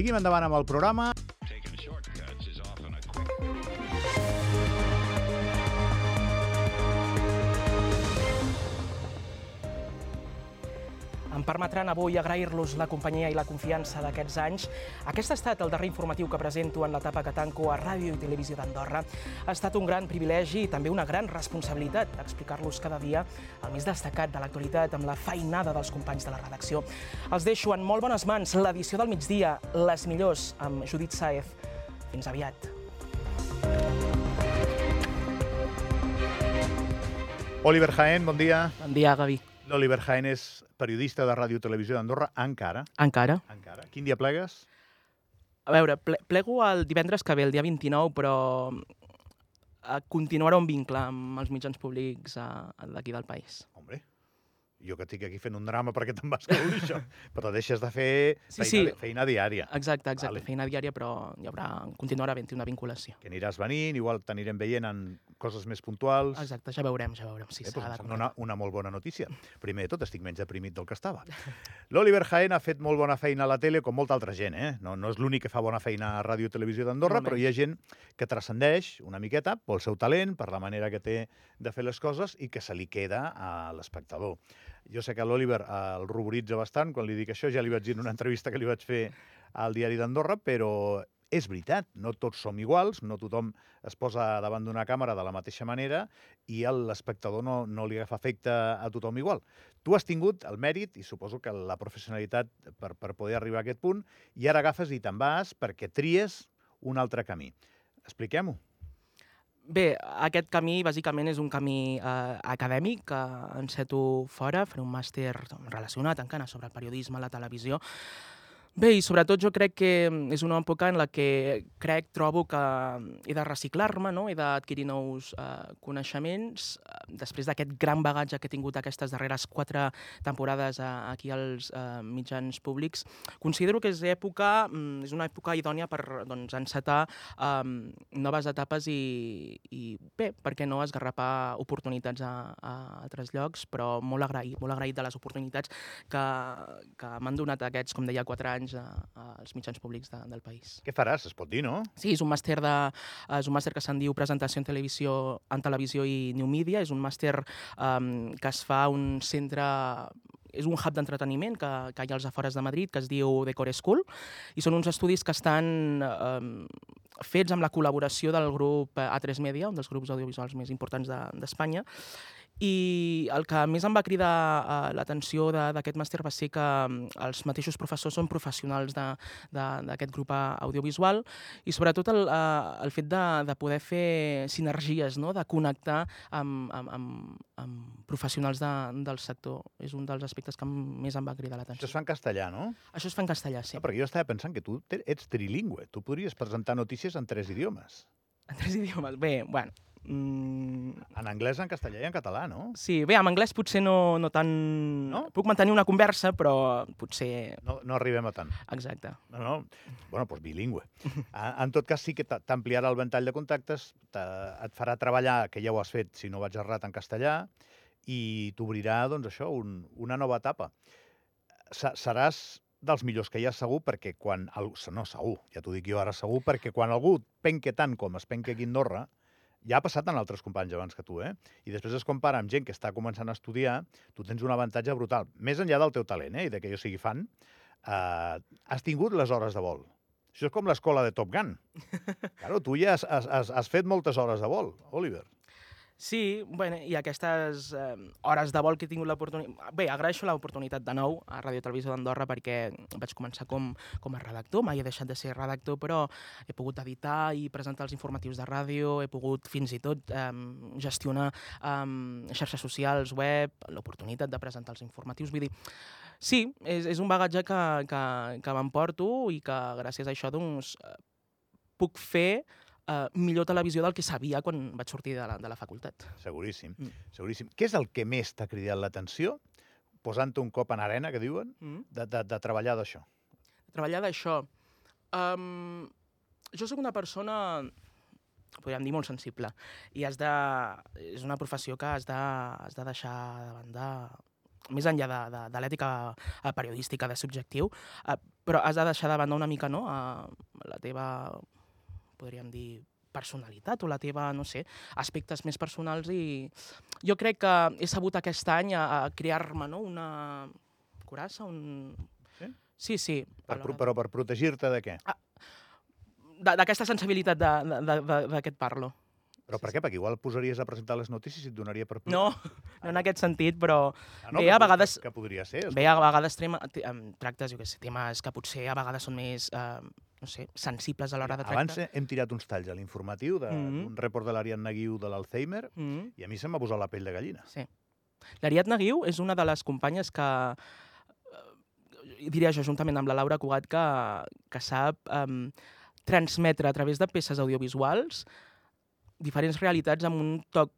Seguim endavant amb el programa. Em permetran avui agrair-los la companyia i la confiança d'aquests anys. Aquest ha estat el darrer informatiu que presento en l'etapa que tanco a Ràdio i Televisió d'Andorra. Ha estat un gran privilegi i també una gran responsabilitat explicar-los cada dia el més destacat de l'actualitat amb la feinada dels companys de la redacció. Els deixo en molt bones mans l'edició del migdia, les millors, amb Judit Saez. Fins aviat. Oliver Jaén, bon dia. Bon dia, Gavi. L'Oliver Jaén és periodista de Ràdio Televisió d'Andorra, encara. Encara. Encara. Quin dia plegues? A veure, ple plego el divendres que ve, el dia 29, però eh, continuarà un vincle amb els mitjans públics eh, d'aquí del país. Hombre, jo que estic aquí fent un drama perquè te'n vas caure això, però deixes de fer Sí, feina, sí. feina diària. Exacte, exacte. Vale. Feina diària, però hi haurà, continuarà havent-hi una vinculació. Que aniràs venint, igual t'anirem veient en coses més puntuals. Exacte, ja veurem, ja veurem si Eh, s'ha doncs una, una molt bona notícia. Primer de tot, estic menys deprimit del que estava. L'Oliver Jaén ha fet molt bona feina a la tele, com molta altra gent, eh? No, no és l'únic que fa bona feina a Ràdio i Televisió d'Andorra, però hi ha gent que transcendeix una miqueta pel seu talent, per la manera que té de fer les coses i que se li queda a l'espectador. Jo sé que l'Oliver eh, el ruboritza bastant quan li dic això, ja li vaig dir en una entrevista que li vaig fer al diari d'Andorra, però és veritat, no tots som iguals, no tothom es posa davant d'una càmera de la mateixa manera i l'espectador no, no li agafa efecte a tothom igual. Tu has tingut el mèrit i suposo que la professionalitat per, per poder arribar a aquest punt i ara agafes i te'n vas perquè tries un altre camí. Expliquem-ho. Bé, aquest camí bàsicament és un camí eh, acadèmic que enceto fora, faré un màster relacionat encara sobre el periodisme, la televisió. Bé, i sobretot jo crec que és una època en la que crec, trobo que he de reciclar-me, no? he d'adquirir nous eh, coneixements. Eh, Després d'aquest gran bagatge que he tingut aquestes darreres quatre temporades eh, aquí als eh, mitjans públics, considero que és època, mm, és una època idònia per doncs, encetar um, noves etapes i, i bé, per què no esgarrapar oportunitats a, a altres llocs, però molt agraït, molt agraït de les oportunitats que, que m'han donat aquests, com deia, quatre anys a, als mitjans públics de, del país. Què faràs? Es pot dir, no? Sí, és un màster, de, és un màster que se'n diu Presentació en Televisió, en Televisió i New Media. És un màster um, que es fa a un centre és un hub d'entreteniment que, que hi ha als afores de Madrid, que es diu Decor School, i són uns estudis que estan um, fets amb la col·laboració del grup A3 Media, un dels grups audiovisuals més importants de- d'Espanya, i el que més em va cridar uh, l'atenció d'aquest màster va ser que um, els mateixos professors són professionals d'aquest grup audiovisual i sobretot el, uh, el fet de, de poder fer sinergies, no? de connectar amb, amb, amb, amb professionals de, del sector. És un dels aspectes que més em va cridar Això l'atenció. es fa en castellà, no? Això es fa en castellà, sí. No, perquè jo estava pensant que tu ets trilingüe. Tu podries presentar notícies en tres idiomes. En tres idiomes. Bé, bueno... Mm, En anglès, en castellà i en català, no? sí, bé, amb anglès potser no, no tant... No? Puc mantenir una conversa, però potser... No, no arribem a tant. Exacte. No, no. Bueno, doncs bilingüe. Ah, En tot cas, sí que t'a- t'ampliarà el ventall de contactes, te- et farà treballar, que ja ho has fet, si no vaig errat, en castellà, i t'obrirà, doncs això, un, una nova etapa. Se- Seràs dels millors que hi ha segur, perquè quan... El, no, segur, ja t'ho dic jo ara segur, perquè quan algú penque tant com es penque aquí a Andorra, ja ha passat en altres companys abans que tu, eh? I després es compara amb gent que està començant a estudiar, tu tens un avantatge brutal. Més enllà del teu talent, eh? I de que jo sigui fan, eh, has tingut les hores de vol. Això és com l'escola de Top Gun. Claro, tu ja has, has, has, has fet moltes hores de vol, Oliver. Sí, bueno, i aquestes eh, hores de vol que he tingut l'oportunitat... Bé, agraeixo l'oportunitat de nou a Ràdio Televisió d'Andorra perquè vaig començar com, com a redactor, mai he deixat de ser redactor, però he pogut editar i presentar els informatius de ràdio, he pogut fins i tot eh, gestionar eh, xarxes socials, web, l'oportunitat de presentar els informatius. Vull dir, sí, és, és un bagatge que, que, que m'emporto i que gràcies a això doncs, eh, puc fer eh, millor televisió del que sabia quan vaig sortir de la, de la facultat. Seguríssim, Mm. seguríssim. Què és el que més t'ha cridat l'atenció, posant-te un cop en arena, que diuen, Mm. de, de, de treballar d'això? Treballar d'això. Um, jo sóc una persona, podríem dir, molt sensible. I has de, és una professió que has de, has de deixar de banda més enllà de, de, de l'ètica periodística, de subjectiu, eh, però has de deixar de banda una mica no, eh, la teva, podríem dir, personalitat o la teva, no sé, aspectes més personals i jo crec que he sabut aquest any a, a crear-me no, una curassa, un... Sí? Sí, sí. Per, de- però per protegir-te de què? de- d'aquesta sensibilitat et parlo. Però per què? Perquè igual posaries a presentar les notícies i et donaria per... No, no en aquest sentit, però ah, bé, que, a vegades- Que, podria ser. bé, a vegades trema, te- em tractes, jo què sé, temes que potser a vegades són més, eh, no sé, sensibles a l'hora de Abans tractar. hem tirat uns talls a l'informatiu d'un Mhm. mm report de l'Ariadna Guiu de l'Alzheimer Mm, i a mi se'm va posar la pell de gallina. sí. L'Ariadna Guiu és una de les companyes que, eh, diria jo, juntament amb la Laura Cugat, que, que sap eh, transmetre a través de peces audiovisuals diferents realitats amb un toc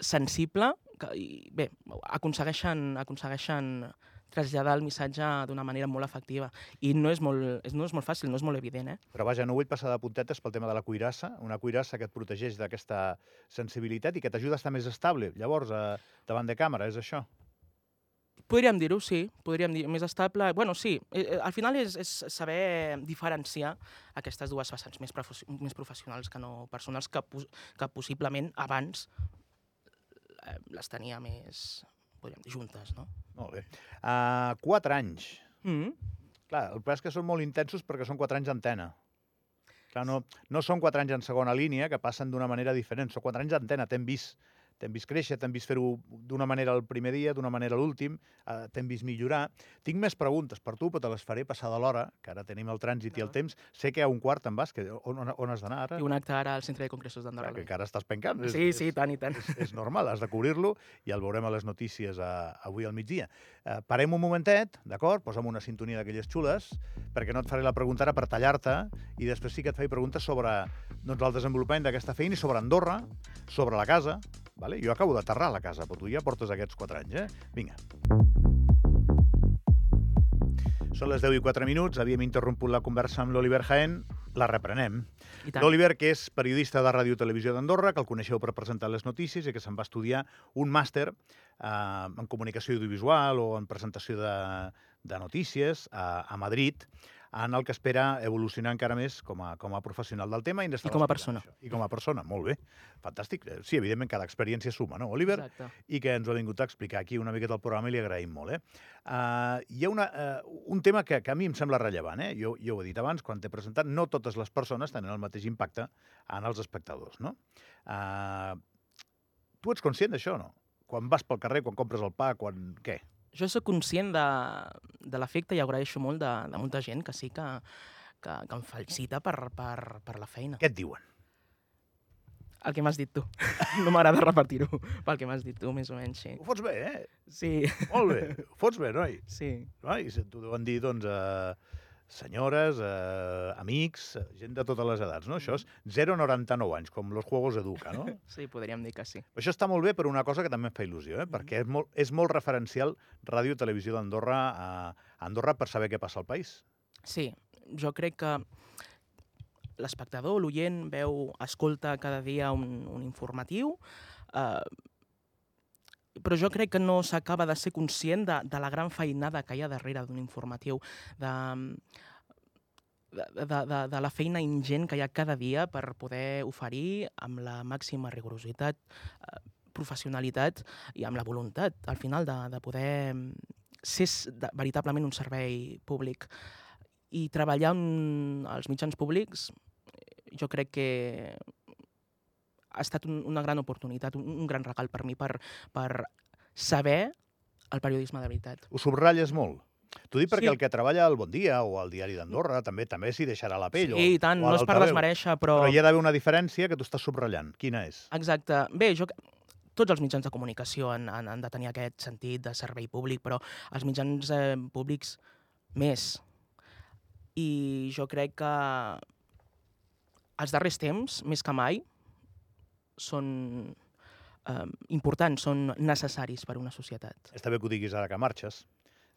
sensible que, i, bé, aconsegueixen, aconsegueixen traslladar el missatge d'una manera molt efectiva. I no és molt, no és molt fàcil, no és molt evident, eh? Però vaja, no vull passar de puntetes pel tema de la cuirassa, una cuirassa que et protegeix d'aquesta sensibilitat i que t'ajuda a estar més estable, llavors, a, davant de càmera, és això? Podríem dir-ho, sí, podríem dir més estable. Bueno, sí, eh, eh, al final és, és saber diferenciar aquestes dues vessants més, profes més professionals que no personals, que, que possiblement abans eh, les tenia més, podríem dir, juntes, no? Molt bé. Uh, quatre anys. Mm Clar, el problema és que són molt intensos perquè són quatre anys d'antena. Clar, no, no són quatre anys en segona línia, que passen d'una manera diferent. Són quatre anys d'antena. T'hem vist, t'hem vist créixer, t'hem vist fer-ho d'una manera el primer dia, d'una manera l'últim, eh, t'hem vist millorar. Tinc més preguntes per tu, però te les faré passada l'hora, que ara tenim el trànsit i el No. temps. Sé que a un quart te'n vas, que, on, on, on has d'anar ara? I un acte ara al Centre de Congressos d'Andorra. que encara estàs pencant. És- Sí, és- sí, i tant, i tant. és, és normal, has de cobrir-lo i el veurem a les notícies a, avui al migdia. Eh, parem un momentet, d'acord? Posa'm una sintonia d'aquelles xules, perquè no et faré la pregunta ara per tallar-te i després sí que et faig preguntes sobre doncs, el desenvolupament d'aquesta feina i sobre Andorra, sobre la casa. Vale? Jo acabo d'aterrar a la casa, però tu ja portes aquests 4 anys, eh? Vinga. Són les 10 i 4 minuts, havíem interromput la conversa amb l'Oliver Jaén, la reprenem. L'Oliver, que és periodista de Ràdio Televisió d'Andorra, que el coneixeu per presentar les notícies i que se'n va estudiar un màster eh, en comunicació audiovisual o en presentació de, de notícies a, a Madrid, en el que espera evolucionar encara més com a, com a professional del tema. I, estava com a persona. això. I com a persona, molt bé. Fantàstic. Eh, Sí, evidentment, cada experiència suma, no, Oliver? Exacte. i que ens ho ha vingut a explicar aquí una miqueta al programa i li agraïm molt. Eh? Uh, hi ha una, uh, un tema que, que a mi em sembla rellevant. Eh? Jo, jo ho he dit abans, quan t'he presentat, no totes les persones tenen el mateix impacte en els espectadors. No? Uh, tu ets conscient d'això no? Quan vas pel carrer, quan compres el pa, quan... Què? Jo sóc conscient de, de l'efecte i agraeixo molt de, de molta gent que sí que, que, que em felicita per, per, per la feina. Què et diuen? El que m'has dit tu. No m'agrada repetir-ho, pel que m'has dit tu, més o menys, sí. Ho fots bé, eh? Sí, Molt bé. Ho fots bé, noi. sí. Noi, t'ho deuen dir, doncs, eh, senyores, eh, amics, eh, gent de totes les edats, no? Això és 0,99 anys, com los Juegos Educa, no? Sí, podríem dir que sí. Això està molt bé per una cosa que també em fa il·lusió, eh? perquè és molt, és molt referencial Ràdio Televisió d'Andorra a, a Andorra per saber què passa al país. Sí, jo crec que l'espectador, l'oient, veu, escolta cada dia un, un informatiu, eh, però jo crec que no s'acaba de ser conscient de, de la gran feinada que hi ha darrere d'un informatiu, de, de, de, de, la feina ingent que hi ha cada dia per poder oferir amb la màxima rigorositat, eh, professionalitat i amb la voluntat, al final, de, de poder ser de, veritablement un servei públic. I treballar amb els mitjans públics jo crec que ha estat un, una gran oportunitat, un, un gran regal per mi per, per saber el periodisme de veritat. Ho subratlles molt. T'ho dic perquè Sí. el que treballa al Bon Dia o al Diari d'Andorra també també s'hi deixarà la pell. Sí, i tant, o, o no és per desmereixer, però... Però hi ha d'haver una diferència que tu estàs subratllant. Quina és? Exacte. Bé, jo... Tots els mitjans de comunicació han, han, han de tenir aquest sentit de servei públic, però els mitjans eh, públics més. I jo crec que els darrers temps, més que mai, són eh, importants, són necessaris per a una societat. Està bé que ho diguis ara que marxes,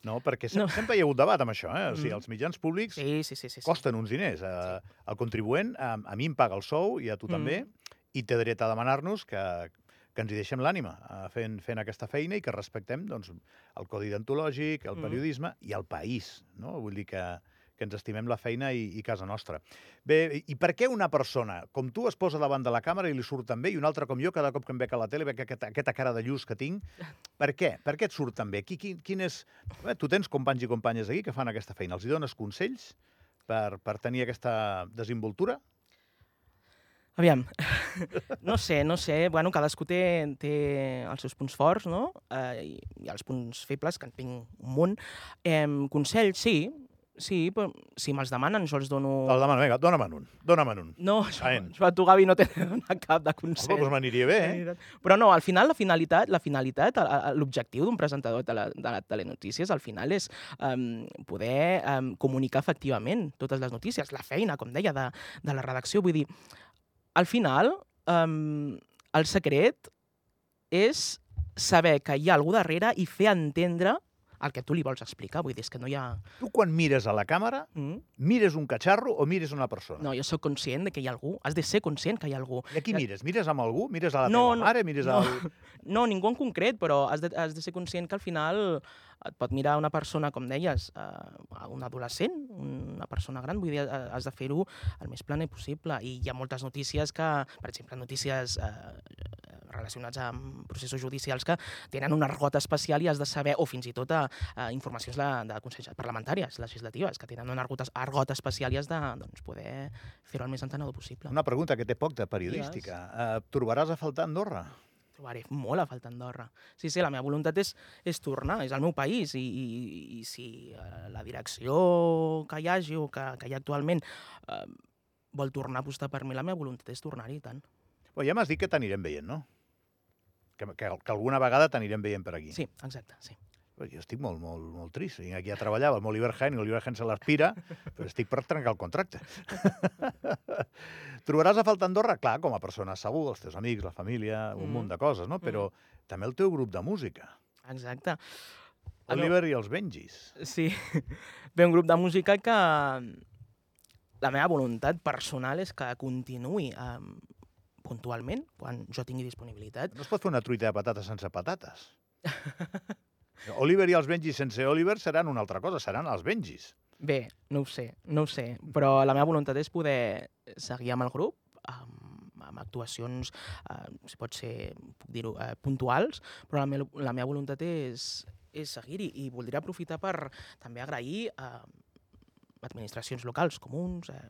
no? Perquè sem No. sempre hi ha hagut debat amb això, eh? O sigui, Mm. els mitjans públics Sí, sí, sí. sí, sí. costen uns diners. Eh, el contribuent, a, a mi em paga el sou i a tu Mm. també, i té dret a demanar-nos que, que ens hi deixem l'ànima eh, fent, fent aquesta feina i que respectem doncs, el codi deontològic, el Mm. periodisme i el país. No? Vull dir que, que ens estimem la feina i, i casa nostra. Bé, i per què una persona com tu es posa davant de la càmera i li surt tan bé i una altra com jo, cada cop que em veig a la tele, veig aquesta, aquesta cara de lluç que tinc? Per què? Per què et surt tan bé? Qui, quin, és... Bé, tu tens companys i companyes aquí que fan aquesta feina. Els hi dones consells per, per tenir aquesta desinvoltura? Aviam, no sé, no sé, bueno, cadascú té, té els seus punts forts, no? Eh, i, I els punts febles, que en tinc un munt. Eh, consells, sí, sí, però si me'ls demanen jo els dono... El demano, vinga, dona'm un, dona'm un. No, jo, tu, Gavi, no t'he de donar cap de Home, consell. doncs m'aniria bé, eh? Però no, al final la finalitat, la finalitat, l'objectiu d'un presentador de la, de la telenotícies al final és um, poder um, comunicar efectivament totes les notícies, la feina, com deia, de, de la redacció. Vull dir, al final, um, el secret és saber que hi ha algú darrere i fer entendre el que tu li vols explicar. Vull dir, és que no hi ha... Tu quan mires a la càmera, Mm? mires un catxarro o mires una persona? No, jo sóc conscient de que hi ha algú. Has de ser conscient que hi ha algú. I a qui mires? Mires amb algú? Mires a la No, teva mare? Mires no. al... No, ningú en concret, però has de, has de ser conscient que al final et pot mirar una persona, com deies, eh, un adolescent, una persona gran, vull dir, eh, has de fer-ho el més planer possible. I hi ha moltes notícies que, per exemple, notícies eh, relacionats amb processos judicials que tenen un argot especial i has de saber, o fins i tot a, a informacions de, de consells parlamentàries, legislatives, que tenen un argot, argot especial i has de doncs, poder fer-ho el més entenedor possible. Una pregunta que té poc de periodística. Uh, trobaràs a faltar Andorra? trobaré molt a faltar Andorra. Sí, sí, la meva voluntat és, és tornar, és el meu país, i, i, i si eh, la direcció que hi hagi o que, que hi ha actualment eh, vol tornar a apostar per mi, la meva voluntat és tornar-hi, tant. Bé, ja m'has dit que t'anirem veient, no? Que, que, que alguna vegada t'anirem veient per aquí. Sí, exacte, sí. Jo estic molt, molt, molt trist. Vinc aquí a treballar amb l'Oliver Hain i l'Oliver Hain se l'aspira, però estic per trencar el contracte. Trobaràs a faltar Andorra, clar, com a persona segur, els teus amics, la família, un Mm. munt de coses, no? Però també el teu grup de música. Exacte. Oliver i els Benjis. Sí. Bé, un grup de música que la meva voluntat personal és que continuï eh, puntualment, quan jo tingui disponibilitat. No es pot fer una truita de patates sense patates. Oliver i els Benjis sense Oliver seran una altra cosa, seran els Benjis. Bé, no ho sé, no ho sé, però la meva voluntat és poder seguir amb el grup, amb, amb actuacions, eh, si pot ser, puc dir-ho, eh, puntuals, però la, me la meva voluntat és, és seguir-hi i voldria aprofitar per també agrair a administracions locals, comuns, eh,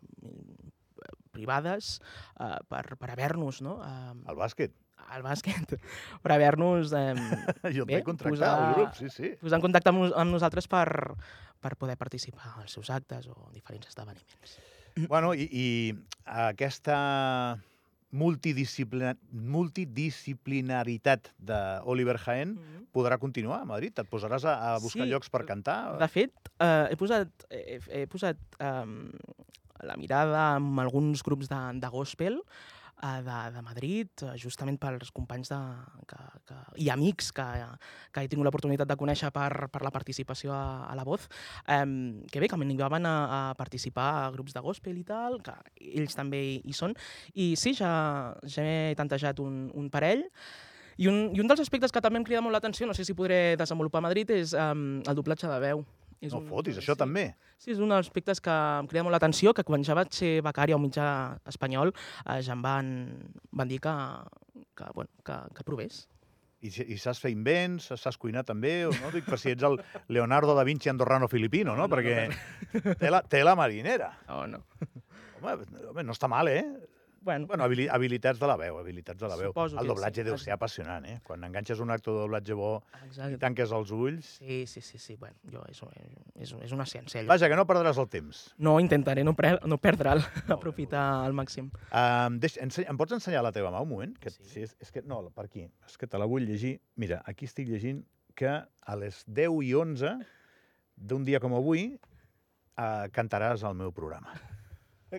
privades, eh, per, per haver-nos, no?, eh, El bàsquet. al bàsquet, per haver-nos eh, Jo et Bé, vaig contractar posar- al grup, sí, sí. posat en contacte amb, amb nosaltres per, per poder participar als seus actes o diferents esdeveniments. Bueno, i, i aquesta multidisciplina, multidisciplinaritat d'Oliver Jaén podrà continuar a Madrid? Et posaràs a, a buscar Sí, llocs per cantar? De fet, eh, he posat, he, he posat eh, la mirada en alguns grups de, de gospel eh, de, de Madrid, eh, justament pels companys de, que, que, i amics que, que he tingut l'oportunitat de conèixer per, per la participació a, a la Voz, eh, que bé, que m'animaven a, a participar a grups de gospel i tal, que ells també hi són, i sí, ja, ja he tantejat un, un parell, i un, I un dels aspectes que també em crida molt l'atenció, no sé si podré desenvolupar a Madrid, és um, el doblatge de veu. És No un- fotis, això sí, també. Sí, és un dels aspectes que em crida molt l'atenció, que quan ja vaig ser becari a un mitjà espanyol eh, ja em van, van dir que, que, bueno, que, que provés. I, i saps fer invents, saps cuinar també, o no? Dic, per si ets el Leonardo da Vinci andorrano filipino, no? No, no, Perquè té la, té la marinera. No, no. Home, home, no està mal, eh? Bueno, Bueno, habili habilitats de la veu, habilitats de la veu. Suposo el doblatge sí. deu ser apassionant, eh? Quan enganxes un actor de doblatge bo i exacte. tanques els ulls... Sí, sí, sí, sí. Bueno, jo, és, és, és una ciència. allò. Vaja, que no perdràs el temps. No intentaré no, pre no perdre'l, aprofitar al màxim. Um, deix, em pots ensenyar la teva mà un moment? Que, Sí. sí. és, és que, no, per aquí. És que te la vull llegir. Mira, aquí estic llegint que a les 10 i 11 d'un dia com avui uh, cantaràs al meu programa.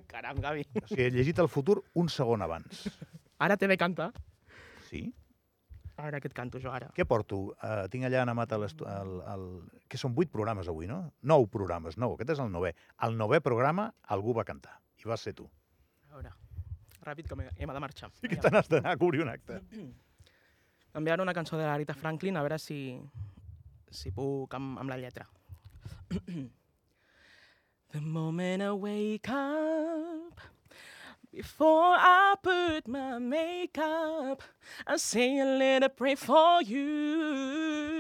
Caram, Gavi. O sigui, he llegit el futur un segon abans. Ara t'he de cantar. Sí? Ara que et canto jo, ara. Què porto? Uh, tinc allà anamat el, el, el... que són vuit programes avui, no? Nou programes, nou. Aquest és el novè. El novè programa algú va cantar. I vas ser tu. A veure, ràpid que hem de marxar. I que te n'has d'anar a cobrir un acte. Enviar una cançó de la Rita Franklin, a veure si, si puc amb, amb la lletra. The moment I wake up, before I put my makeup, I say a little prayer for you.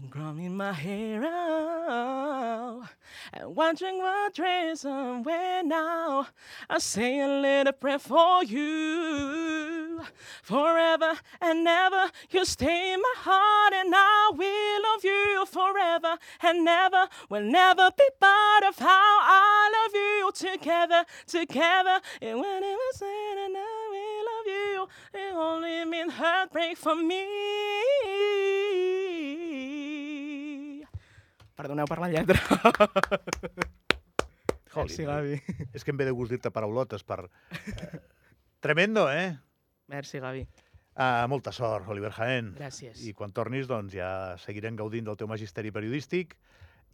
And growing my hair out, and wondering what dress wearing now, I say a little prayer for you. Forever and ever, you stay in my heart, and I will love you forever and never. Will never be part of how I love you together, together. And when it was said, and I will love you, it only mean heartbreak for me. Perdoneu per la lletra. Joli, Merci, Gavi. És que em ve de gust dir-te paraulotes per... Eh, tremendo, eh? Merci, Gavi. Uh, molta sort, Oliver Jaén. Gràcies. I quan tornis, doncs, ja seguirem gaudint del teu magisteri periodístic.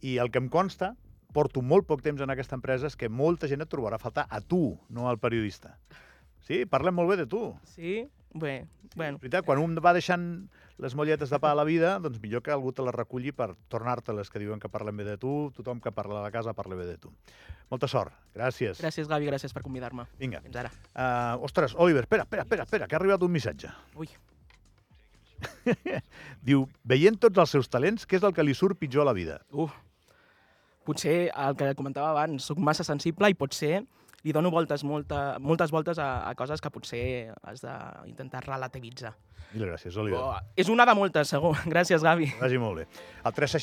I el que em consta, porto molt poc temps en aquesta empresa, és que molta gent et trobarà a faltar a tu, no al periodista. Sí? Parlem molt bé de tu. Sí? Bé, bueno. És veritat, quan un va deixant les molletes de pa a la vida, doncs millor que algú te les reculli per tornar-te-les, que diuen que parlem bé de tu, tothom que parla a la casa parla bé de tu. Molta sort. Gràcies. Gràcies, Gavi, gràcies per convidar-me. Vinga. Fins ara. Uh, ostres, Oliver, espera, espera, espera, espera, que ha arribat un missatge. Ui. Diu, veient tots els seus talents, què és el que li surt pitjor a la vida? Uh, potser el que comentava abans, sóc massa sensible i potser li dono voltes, molta, moltes voltes a, a coses que potser has d'intentar relativitzar. Mil gràcies, Oliver. Oh, és una de moltes, segur. Gràcies, Gavi. Vagi molt bé. El 360